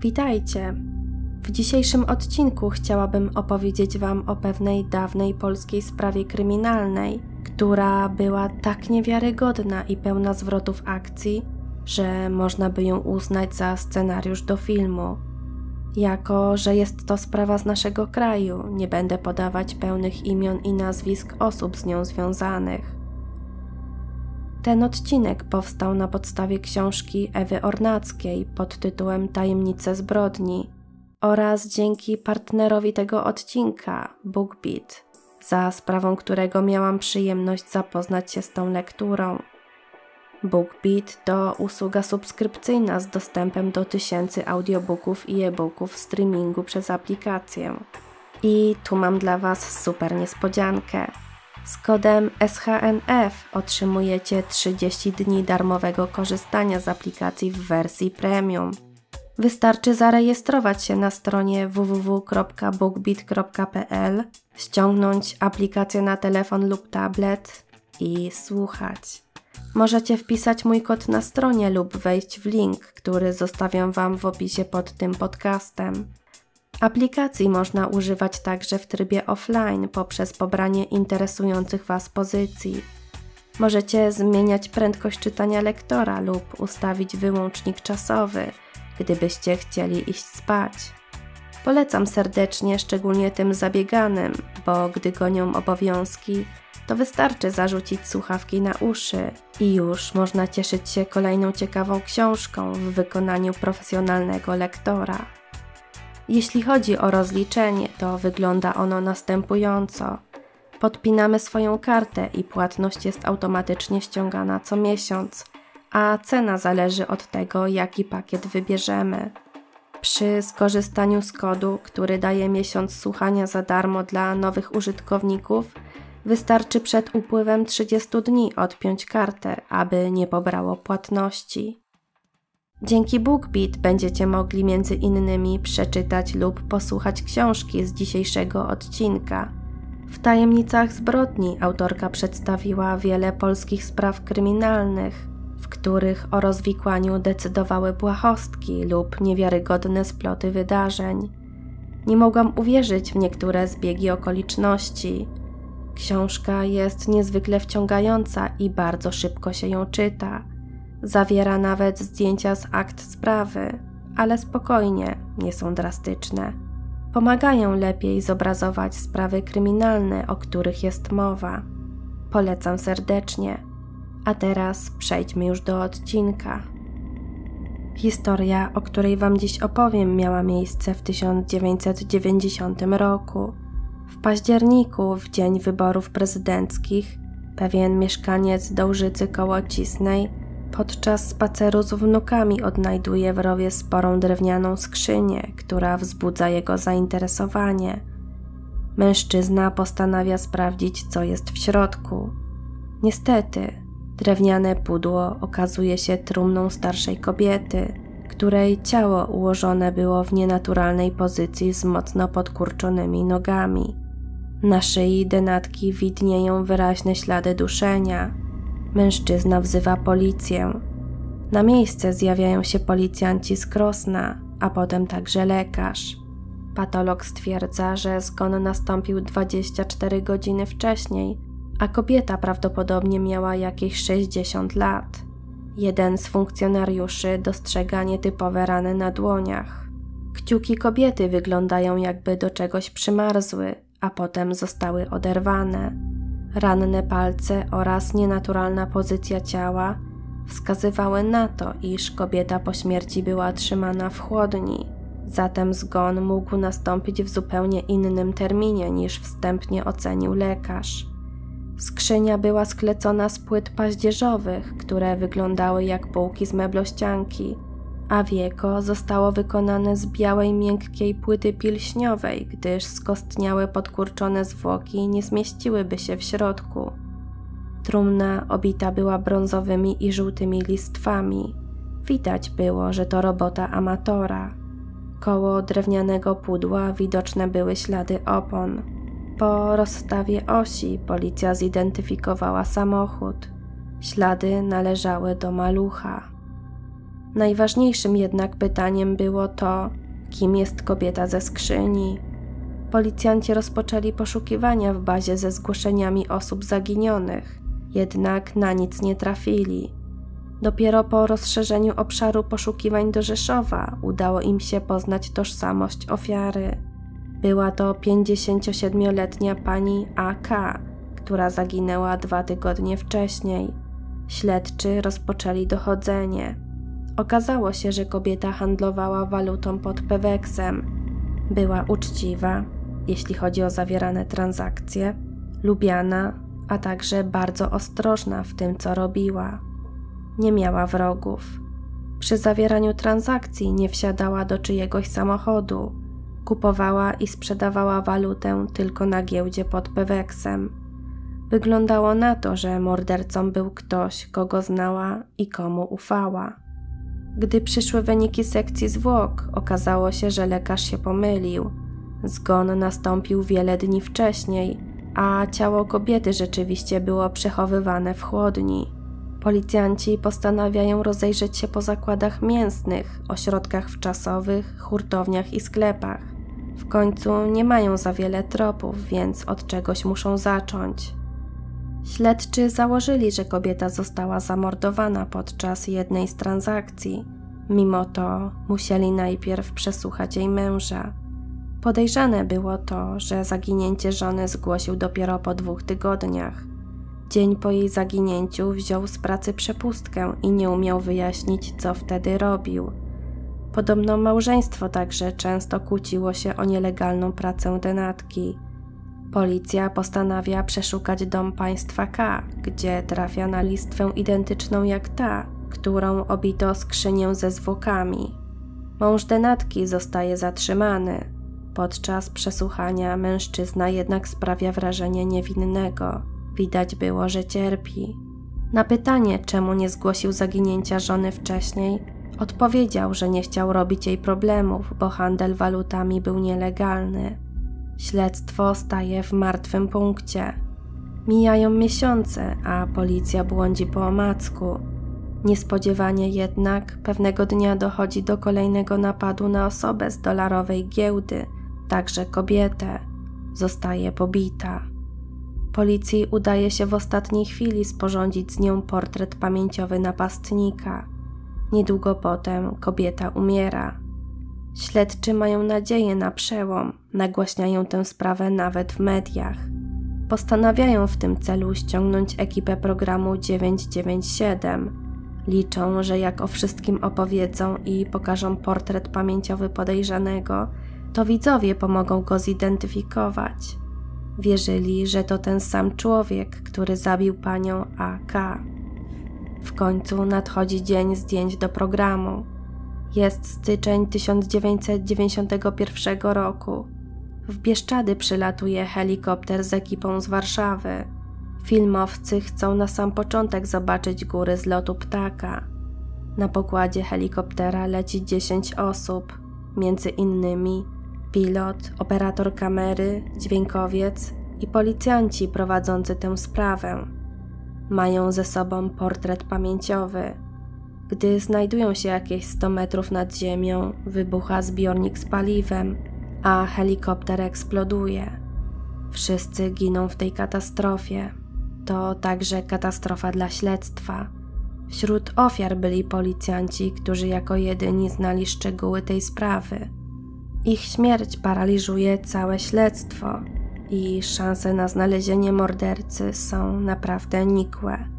Witajcie. W dzisiejszym odcinku chciałabym opowiedzieć Wam o pewnej dawnej polskiej sprawie kryminalnej, która była tak niewiarygodna i pełna zwrotów akcji, że można by ją uznać za scenariusz do filmu. Jako, że jest to sprawa z naszego kraju, nie będę podawać pełnych imion i nazwisk osób z nią związanych. Ten odcinek powstał na podstawie książki Ewy Ornackiej pod tytułem Tajemnice zbrodni oraz dzięki partnerowi tego odcinka, BookBeat, za sprawą którego miałam przyjemność zapoznać się z tą lekturą. BookBeat to usługa subskrypcyjna z dostępem do tysięcy audiobooków i e-booków w streamingu przez aplikację. I tu mam dla Was super niespodziankę. Z kodem SHNF otrzymujecie 30 dni darmowego korzystania z aplikacji w wersji premium. Wystarczy zarejestrować się na stronie www.bookbit.pl, ściągnąć aplikację na telefon lub tablet i słuchać. Możecie wpisać mój kod na stronie lub wejść w link, który zostawiam Wam w opisie pod tym podcastem. Aplikacji można używać także w trybie offline poprzez pobranie interesujących Was pozycji. Możecie zmieniać prędkość czytania lektora lub ustawić wyłącznik czasowy, gdybyście chcieli iść spać. Polecam serdecznie, szczególnie tym zabieganym, bo gdy gonią obowiązki, to wystarczy zarzucić słuchawki na uszy i już można cieszyć się kolejną ciekawą książką w wykonaniu profesjonalnego lektora. Jeśli chodzi o rozliczenie, to wygląda ono następująco. Podpinamy swoją kartę i płatność jest automatycznie ściągana co miesiąc, a cena zależy od tego, jaki pakiet wybierzemy. Przy skorzystaniu z kodu, który daje miesiąc słuchania za darmo dla nowych użytkowników, wystarczy przed upływem 30 dni odpiąć kartę, aby nie pobrało płatności. Dzięki BookBeat będziecie mogli między innymi przeczytać lub posłuchać książki z dzisiejszego odcinka. W Tajemnicach zbrodni autorka przedstawiła wiele polskich spraw kryminalnych, w których o rozwikłaniu decydowały błahostki lub niewiarygodne sploty wydarzeń. Nie mogłam uwierzyć w niektóre zbiegi okoliczności. Książka jest niezwykle wciągająca i bardzo szybko się ją czyta. Zawiera nawet zdjęcia z akt sprawy, ale spokojnie, nie są drastyczne. Pomagają lepiej zobrazować sprawy kryminalne, o których jest mowa. Polecam serdecznie. A teraz przejdźmy już do odcinka. Historia, o której Wam dziś opowiem, miała miejsce w 1990 roku. W październiku, w dzień wyborów prezydenckich, pewien mieszkaniec Dołżycy koło Cisnej podczas spaceru z wnukami odnajduje w rowie sporą drewnianą skrzynię, która wzbudza jego zainteresowanie. Mężczyzna postanawia sprawdzić, co jest w środku. Niestety, drewniane pudło okazuje się trumną starszej kobiety, której ciało ułożone było w nienaturalnej pozycji z mocno podkurczonymi nogami. Na szyi denatki widnieją wyraźne ślady duszenia. Mężczyzna wzywa policję. Na miejsce zjawiają się policjanci z Krosna, a potem także lekarz. Patolog stwierdza, że zgon nastąpił 24 godziny wcześniej, a kobieta prawdopodobnie miała jakieś 60 lat. Jeden z funkcjonariuszy dostrzega nietypowe rany na dłoniach. Kciuki kobiety wyglądają jakby do czegoś przymarzły, a potem zostały oderwane. Ranne palce oraz nienaturalna pozycja ciała wskazywały na to, iż kobieta po śmierci była trzymana w chłodni. Zatem zgon mógł nastąpić w zupełnie innym terminie niż wstępnie ocenił lekarz. Skrzynia była sklecona z płyt paździerzowych, które wyglądały jak półki z meblościanki, a wieko zostało wykonane z białej, miękkiej płyty pilśniowej, gdyż skostniałe podkurczone zwłoki nie zmieściłyby się w środku. Trumna obita była brązowymi i żółtymi listwami. Widać było, że to robota amatora. Koło drewnianego pudła widoczne były ślady opon. Po rozstawie osi policja zidentyfikowała samochód. Ślady należały do malucha. Najważniejszym jednak pytaniem było to, kim jest kobieta ze skrzyni. Policjanci rozpoczęli poszukiwania w bazie ze zgłoszeniami osób zaginionych, jednak na nic nie trafili. Dopiero po rozszerzeniu obszaru poszukiwań do Rzeszowa udało im się poznać tożsamość ofiary. Była to 57-letnia pani AK, która zaginęła dwa tygodnie wcześniej. Śledczy rozpoczęli dochodzenie. Okazało się, że kobieta handlowała walutą pod Peweksem. Była uczciwa, jeśli chodzi o zawierane transakcje, lubiana, a także bardzo ostrożna w tym, co robiła. Nie miała wrogów. Przy zawieraniu transakcji nie wsiadała do czyjegoś samochodu. Kupowała i sprzedawała walutę tylko na giełdzie pod Peweksem. Wyglądało na to, że mordercą był ktoś, kogo znała i komu ufała. Gdy przyszły wyniki sekcji zwłok, okazało się, że lekarz się pomylił. Zgon nastąpił wiele dni wcześniej, a ciało kobiety rzeczywiście było przechowywane w chłodni. Policjanci postanawiają rozejrzeć się po zakładach mięsnych, ośrodkach wczasowych, hurtowniach i sklepach. W końcu nie mają za wiele tropów, więc od czegoś muszą zacząć. Śledczy założyli, że kobieta została zamordowana podczas jednej z transakcji. Mimo to musieli najpierw przesłuchać jej męża. Podejrzane było to, że zaginięcie żony zgłosił dopiero po dwóch tygodniach. Dzień po jej zaginięciu wziął z pracy przepustkę i nie umiał wyjaśnić, co wtedy robił. Podobno małżeństwo także często kłóciło się o nielegalną pracę denatki. Policja postanawia przeszukać dom państwa K, gdzie trafia na listwę identyczną jak ta, którą obito skrzynię ze zwłokami. Mąż denatki zostaje zatrzymany. Podczas przesłuchania mężczyzna jednak sprawia wrażenie niewinnego. Widać było, że cierpi. Na pytanie, czemu nie zgłosił zaginięcia żony wcześniej, odpowiedział, że nie chciał robić jej problemów, bo handel walutami był nielegalny. Śledztwo staje w martwym punkcie. Mijają miesiące, a policja błądzi po omacku. Niespodziewanie jednak pewnego dnia dochodzi do kolejnego napadu na osobę z dolarowej giełdy, także kobietę. Zostaje pobita. Policji udaje się w ostatniej chwili sporządzić z nią portret pamięciowy napastnika. Niedługo potem kobieta umiera. Śledczy mają nadzieję na przełom, nagłaśniają tę sprawę nawet w mediach. Postanawiają w tym celu ściągnąć ekipę programu 997. Liczą, że jak o wszystkim opowiedzą i pokażą portret pamięciowy podejrzanego, to widzowie pomogą go zidentyfikować. Wierzyli, że to ten sam człowiek, który zabił panią AK. W końcu nadchodzi dzień zdjęć do programu. Jest styczeń 1991 roku. W Bieszczady przylatuje helikopter z ekipą z Warszawy. Filmowcy chcą na sam początek zobaczyć góry z lotu ptaka. Na pokładzie helikoptera leci 10 osób, między innymi pilot, operator kamery, dźwiękowiec i policjanci prowadzący tę sprawę. Mają ze sobą portret pamięciowy. Gdy znajdują się jakieś 100 metrów nad ziemią, wybucha zbiornik z paliwem, a helikopter eksploduje. Wszyscy giną w tej katastrofie. To także katastrofa dla śledztwa. Wśród ofiar byli policjanci, którzy jako jedyni znali szczegóły tej sprawy. Ich śmierć paraliżuje całe śledztwo i szanse na znalezienie mordercy są naprawdę nikłe.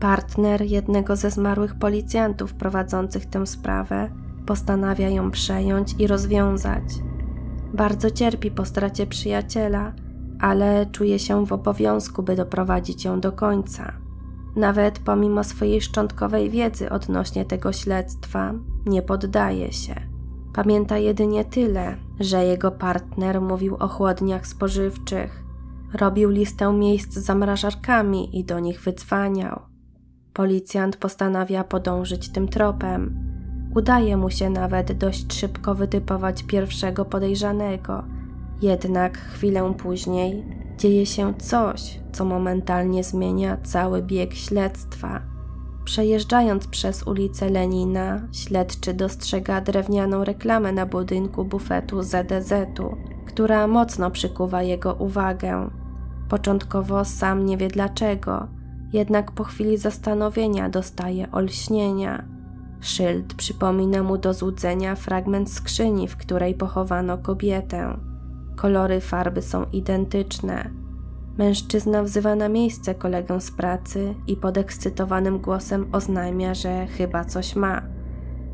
Partner jednego ze zmarłych policjantów prowadzących tę sprawę postanawia ją przejąć i rozwiązać. Bardzo cierpi po stracie przyjaciela, ale czuje się w obowiązku, by doprowadzić ją do końca. Nawet pomimo swojej szczątkowej wiedzy odnośnie tego śledztwa, nie poddaje się. Pamięta jedynie tyle, że jego partner mówił o chłodniach spożywczych, robił listę miejsc z zamrażarkami i do nich wydzwaniał. Policjant postanawia podążyć tym tropem. Udaje mu się nawet dość szybko wytypować pierwszego podejrzanego, jednak chwilę później dzieje się coś, co momentalnie zmienia cały bieg śledztwa. Przejeżdżając przez ulicę Lenina, śledczy dostrzega drewnianą reklamę na budynku bufetu ZDZ-u, która mocno przykuwa jego uwagę. Początkowo sam nie wie dlaczego, jednak po chwili zastanowienia dostaje olśnienia. Szyld przypomina mu do złudzenia fragment skrzyni, w której pochowano kobietę. Kolory farby są identyczne. Mężczyzna wzywa na miejsce kolegę z pracy i podekscytowanym głosem oznajmia, że chyba coś ma.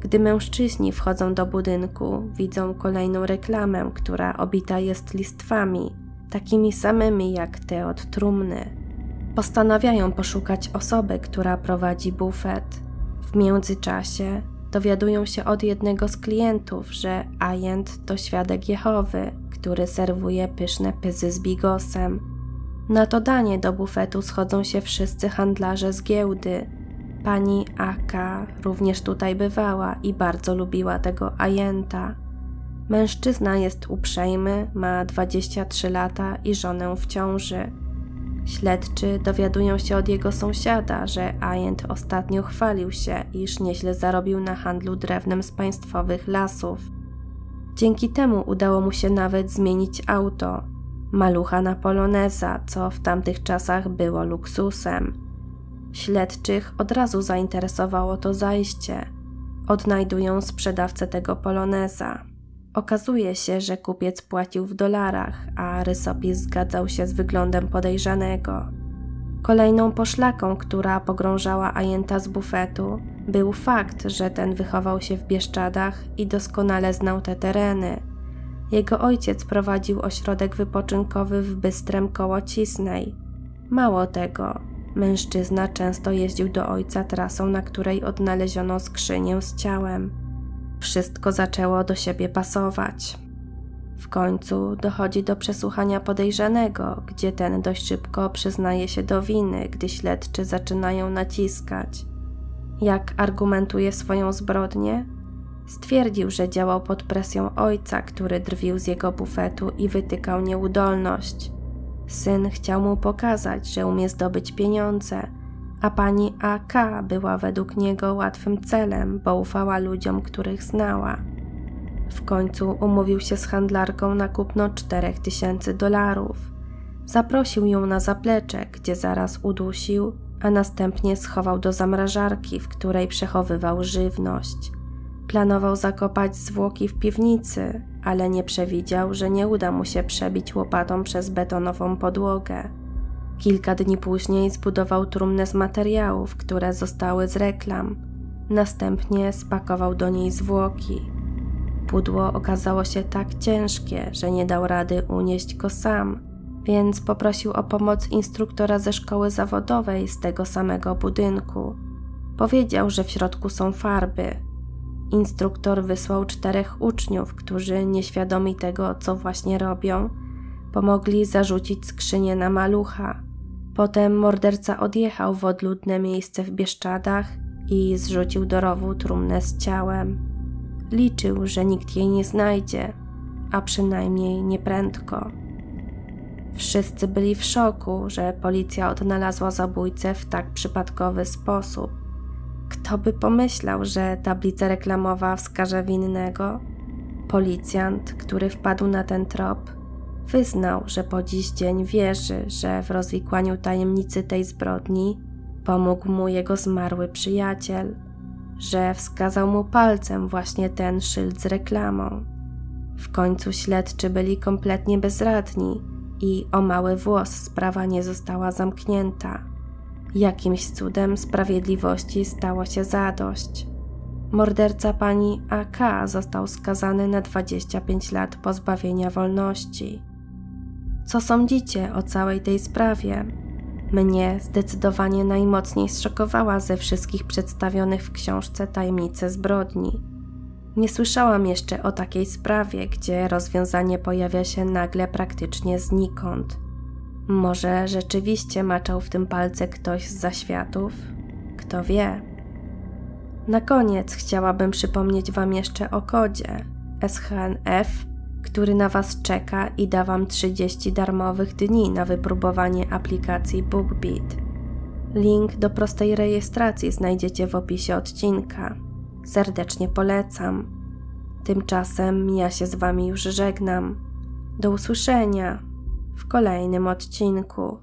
Gdy mężczyźni wchodzą do budynku, widzą kolejną reklamę, która obita jest listwami, takimi samymi jak te od trumny. Postanawiają poszukać osoby, która prowadzi bufet. W międzyczasie dowiadują się od jednego z klientów, że agent to świadek Jehowy, który serwuje pyszne pyzy z bigosem. Na to danie do bufetu schodzą się wszyscy handlarze z giełdy. Pani Aka również tutaj bywała i bardzo lubiła tego ajenta. Mężczyzna jest uprzejmy, ma 23 lata i żonę w ciąży. Śledczy dowiadują się od jego sąsiada, że ajent ostatnio chwalił się, iż nieźle zarobił na handlu drewnem z państwowych lasów. Dzięki temu udało mu się nawet zmienić auto. Malucha na poloneza, co w tamtych czasach było luksusem. Śledczych od razu zainteresowało to zajście. Odnajdują sprzedawcę tego poloneza. Okazuje się, że kupiec płacił w dolarach, a rysopis zgadzał się z wyglądem podejrzanego. Kolejną poszlaką, która pogrążała ajenta z bufetu, był fakt, że ten wychował się w Bieszczadach i doskonale znał te tereny. Jego ojciec prowadził ośrodek wypoczynkowy w Bystrem koło Cisnej. Mało tego, mężczyzna często jeździł do ojca trasą, na której odnaleziono skrzynię z ciałem. Wszystko zaczęło do siebie pasować. W końcu dochodzi do przesłuchania podejrzanego, gdzie ten dość szybko przyznaje się do winy, gdy śledczy zaczynają naciskać. Jak argumentuje swoją zbrodnię? Stwierdził, że działał pod presją ojca, który drwił z jego bufetu i wytykał nieudolność. Syn chciał mu pokazać, że umie zdobyć pieniądze, a pani AK była według niego łatwym celem, bo ufała ludziom, których znała. W końcu umówił się z handlarką na kupno 4000 dolarów. Zaprosił ją na zaplecze, gdzie zaraz udusił, a następnie schował do zamrażarki, w której przechowywał żywność. Planował zakopać zwłoki w piwnicy, ale nie przewidział, że nie uda mu się przebić łopatą przez betonową podłogę. Kilka dni później zbudował trumnę z materiałów, które zostały z reklam. Następnie spakował do niej zwłoki. Pudło okazało się tak ciężkie, że nie dał rady unieść go sam, więc poprosił o pomoc instruktora ze szkoły zawodowej z tego samego budynku. Powiedział, że w środku są farby. Instruktor wysłał czterech uczniów, którzy, nieświadomi tego, co właśnie robią, pomogli zarzucić skrzynię na malucha. Potem morderca odjechał w odludne miejsce w Bieszczadach i zrzucił do rowu trumnę z ciałem. Liczył, że nikt jej nie znajdzie, a przynajmniej nie prędko. Wszyscy byli w szoku, że policja odnalazła zabójcę w tak przypadkowy sposób. Kto by pomyślał, że tablica reklamowa wskaże winnego? Policjant, który wpadł na ten trop, Wyznał, że po dziś dzień wierzy, że w rozwikłaniu tajemnicy tej zbrodni pomógł mu jego zmarły przyjaciel, że wskazał mu palcem właśnie ten szyld z reklamą. W końcu śledczy byli kompletnie bezradni i o mały włos sprawa nie została zamknięta. Jakimś cudem sprawiedliwości stało się zadość. Morderca pani AK został skazany na 25 lat pozbawienia wolności. Co sądzicie o całej tej sprawie? Mnie zdecydowanie najmocniej zszokowała ze wszystkich przedstawionych w książce tajemnice zbrodni. Nie słyszałam jeszcze o takiej sprawie, gdzie rozwiązanie pojawia się nagle praktycznie znikąd. Może rzeczywiście maczał w tym palce ktoś z zaświatów? Kto wie? Na koniec chciałabym przypomnieć Wam jeszcze o kodzie SHNF który na Was czeka i da Wam 30 darmowych dni na wypróbowanie aplikacji BookBeat. Link do prostej rejestracji znajdziecie w opisie odcinka. Serdecznie polecam. Tymczasem ja się z Wami już żegnam. Do usłyszenia w kolejnym odcinku.